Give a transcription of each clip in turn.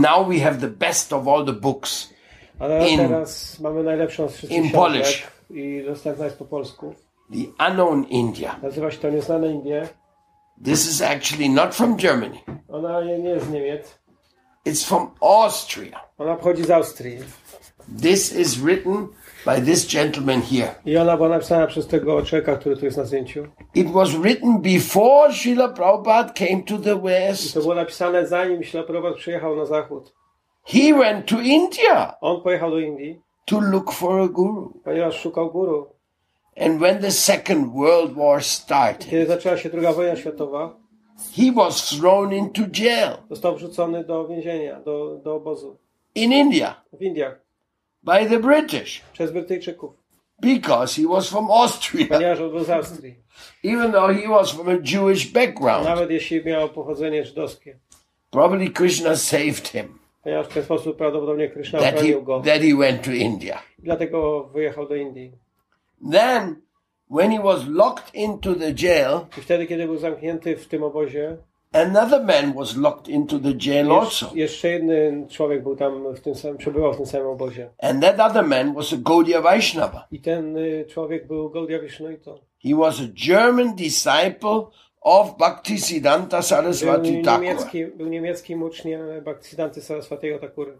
Now we have the best of all the books. Ale In- teraz mamy najlepszą z wszystkich in Polish. i dostępna jest po polsku. The Unknown India. Nazywa się to Nieznane Indie. This is actually not from Germany. Ona nie jest z Niemiec. It's from Austria. Ona pochodzi z Austrii. This is written by this gentleman here. I ona była napisana przez tego człowieka, który tu jest na zdjęciu. It was written before Srila Prabhupada came to the West. To było napisane zanim Ślaprobat przyjechał na zachód. He went to India On pojechał do Indii, to look for a guru. ponieważ szukał guru. And when the Second World War started, Kiedy zaczęła się druga wojna światowa, he was thrown into jail został wrzucony do więzienia, do, do obozu in India w Indiach by the British przez Brytyjczyków, because he was from Austria, ponieważ on był z Austrii. even though he was from a Jewish background. Nawet jeśli miał pochodzenie żydowskie. Probably Krishna saved him Ponieważ w ten sposób prawdopodobnie Krishna that he, go. that he went to India. Dlatego wyjechał do Indii. Then, when he was locked into the jail, I wtedy, kiedy był zamknięty w tym obozie, another man was locked into the jail also. jeszcze, jeden człowiek był tam w tym samym, przebywał w tym samym obozie. And that other man was a Gaudiya Vaishnava. I ten y, człowiek był Gaudiya Vishnuito. He was a German disciple of Bhaktisiddhanta Był Saraswati Thakur. niemiecki, był niemieckim uczniem Bhaktisiddhanty Saraswatiego Thakury.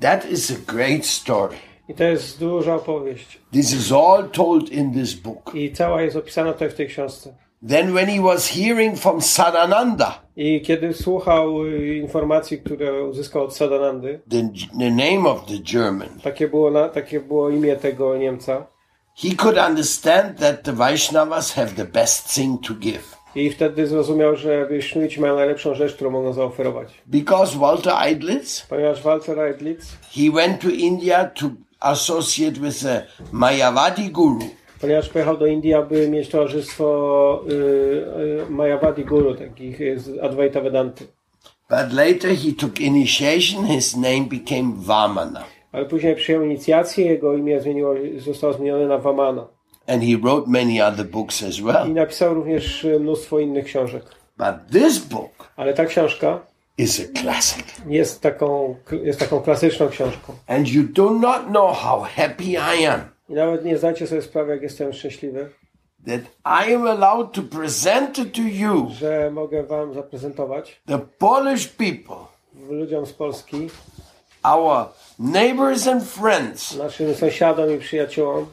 That is a great story. I to jest duża opowieść. This is all told in this book. I cała jest opisana tutaj w tej książce. Then, when he was hearing from Sadananda, I kiedy słuchał y, informacji, które uzyskał od Sadanandy, the, the name of the German, takie było, na, takie było imię tego Niemca, he could understand that the Vaishnavas have the best thing to give. i wtedy zrozumiał, że Wisznuici mają najlepszą rzecz, którą mogą zaoferować. Because Walter Eidlitz, Ponieważ Walter Eidlitz, he went to India to associate with a Mayavadi guru. Ponieważ pojechał do Indii, aby mieć towarzystwo y, y, Mayavadi Guru, takich y, z Advaita Vedanty. But later he took initiation, his name became Vamana. Ale później przyjął inicjację, jego imię zmieniło, zostało zmienione na Vamana. And he wrote many other books as I well. napisał również y, mnóstwo innych książek. But this book Ale ta książka is a classic. jest taką, jest taką klasyczną książką. And you do not know how happy I am I nawet nie zdajcie sobie sprawy, jak jestem szczęśliwy, that I am allowed to present to you, że mogę wam zaprezentować the Polish people, ludziom z Polski, our neighbors and friends, naszym sąsiadom i przyjaciołom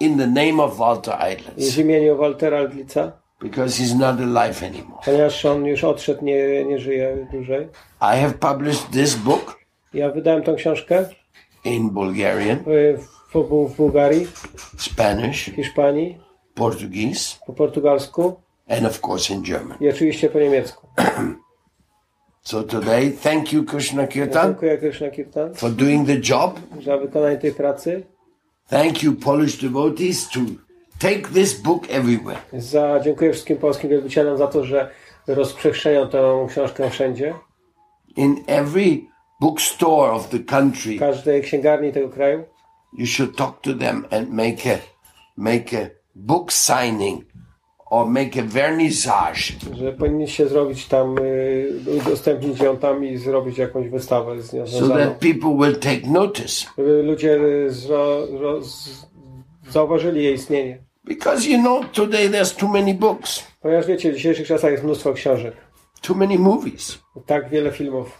in the name of Walter Eidlitz, w imieniu Waltera Aldlica, because he's not alive anymore. ponieważ on już odszedł, nie, nie żyje dłużej. I have published this book Ja wydałem tą książkę in Bulgarian, w, w, w Bułgarii, Spanish, Hiszpanii, Portuguese, po portugalsku and of course in German. i oczywiście po niemiecku. So today, thank you, Krishna Kirtan, Dziękuję Krishna Kirtan for doing the job. za wykonanie tej pracy. Thank you, Polish devotees, to take this book everywhere. Za, dziękuję wszystkim polskim wielbicielom za to, że rozprzestrzenią tę książkę wszędzie. In every bookstore of the country, każdej księgarni tego kraju. you should talk to them and make a make a book signing or make a vernissage. że powinniście zrobić tam, y, udostępnić ją tam i zrobić jakąś wystawę z nią so that people will take notice. Żeby ludzie zro, ro, z, zauważyli jej istnienie. Because you know, today there's too many books, Ponieważ wiecie, w dzisiejszych czasach jest mnóstwo książek, too many movies, tak wiele filmów,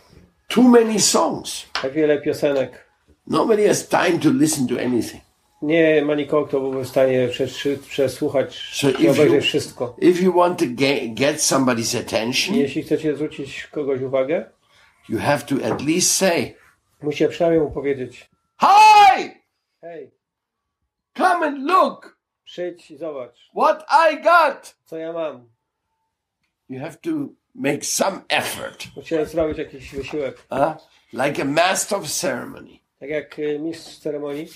too many songs. tak wiele piosenek. Nobody has time to listen to anything. Nie ma nikogo, kto byłby w stanie przes- przesłuchać So i obejrzeć wszystko. if you want to get, get somebody's attention, Jeśli chcecie zwrócić kogoś uwagę, you have to at least say, musicie przynajmniej mu powiedzieć Hi! hej, Come and look przyjdź i zobacz, what I got. co ja mam. You have to make some effort, Musicie zrobić jakiś wysiłek. huh? like a master of ceremony. Tak jak y, mistrz ceremonii,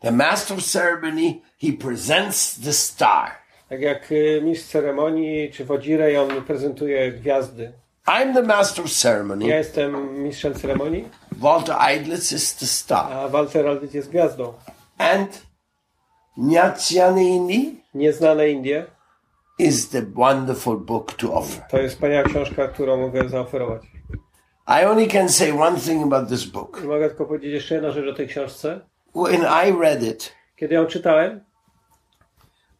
The master of ceremony, he presents the star. Tak jak y, mistrz ceremonii czy wodzirej, on prezentuje gwiazdy. I'm the master of ceremony. Ja jestem mistrzem ceremonii, Walter Eidlitz is the star. a Walter Aldrich jest gwiazdą. And Nyatyanini Nieznane Indie is the wonderful book to offer. To jest wspaniała książka, którą mogę zaoferować. I only can say one thing about this book. Mogę tylko powiedzieć jeszcze jedną rzecz o tej książce. When I read it, Kiedy ją czytałem,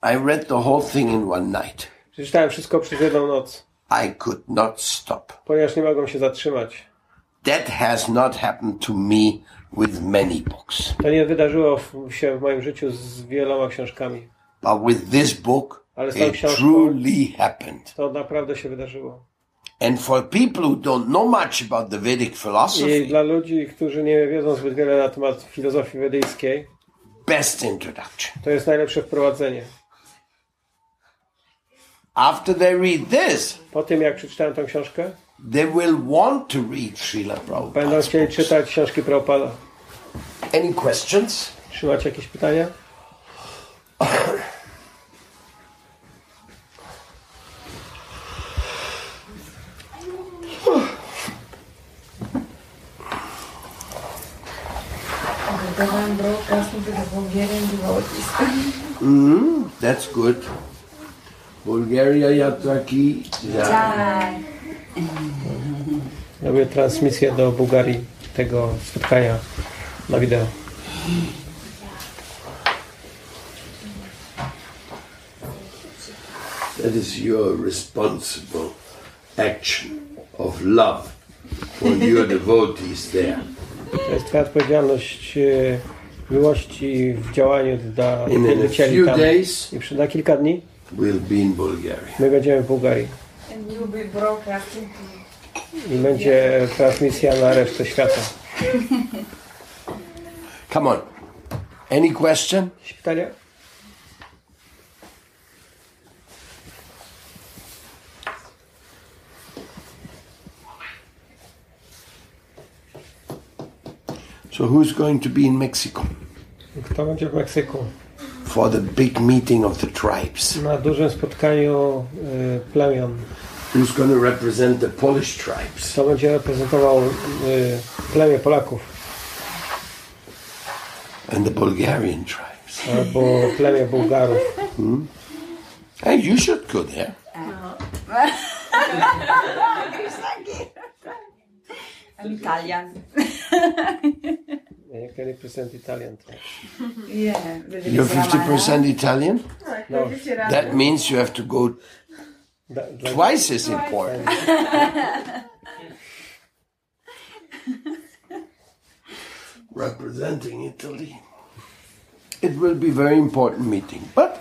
I read the whole thing in one night. przeczytałem wszystko przez jedną noc, I could not stop. ponieważ nie mogłem się zatrzymać. That has not happened to me with many books. To nie wydarzyło się w moim życiu z wieloma książkami. But with this book, Ale z tą it książką- truly happened. To naprawdę się wydarzyło. And for people who don't know much about the Vedic I philosophy, dla ludzi, którzy nie wiedzą zbyt wiele na temat filozofii wedyjskiej, best introduction. to jest najlepsze wprowadzenie. After they read this, Po tym, jak przeczytałem tę książkę, they will want to read Srila będą chcieli czytać książki Prabhupada. Any questions? Czy macie jakieś pytania? mm, that's good. Bulgaria Yatraki. Yeah. Robię transmisję do Bułgarii tego spotkania na wideo. That is your responsible action of love for your devotees there. To jest Twoja odpowiedzialność e, miłości w działaniu dla wielbicieli tam. days, I przy, na kilka dni we'll be in Bulgaria. my będziemy w Bułgarii i będzie transmisja na resztę świata. Come on. Any question? Pytania? So, who's going to be in Mexico Kto będzie w Meksyku? for the big meeting of the tribes? Na dużym spotkaniu y, plemion. Who's going to represent the Polish tribes? Kto będzie reprezentował y, plemię Polaków and the Bulgarian tribes. albo plemię Bułgarów? Hmm? Hey, you should go there. Oh. I'm Italian. Eh, Jak can represent Italian? Yeah. You're 50% Italian? No, That means you have to go da, dla, twice as important. Representing Italy. It will be very important meeting, but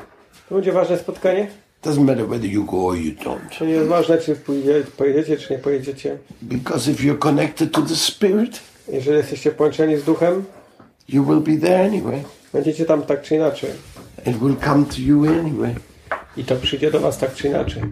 to będzie ważne spotkanie? Doesn't matter whether you go or you don't. To nie jest ważne, czy pojedziecie, czy nie pojedziecie. Because if you're connected to the Spirit, Jeżeli jesteście połączeni z duchem, you will be there anyway. będziecie tam tak czy inaczej. It will come to you anyway. I to przyjdzie do was tak czy inaczej.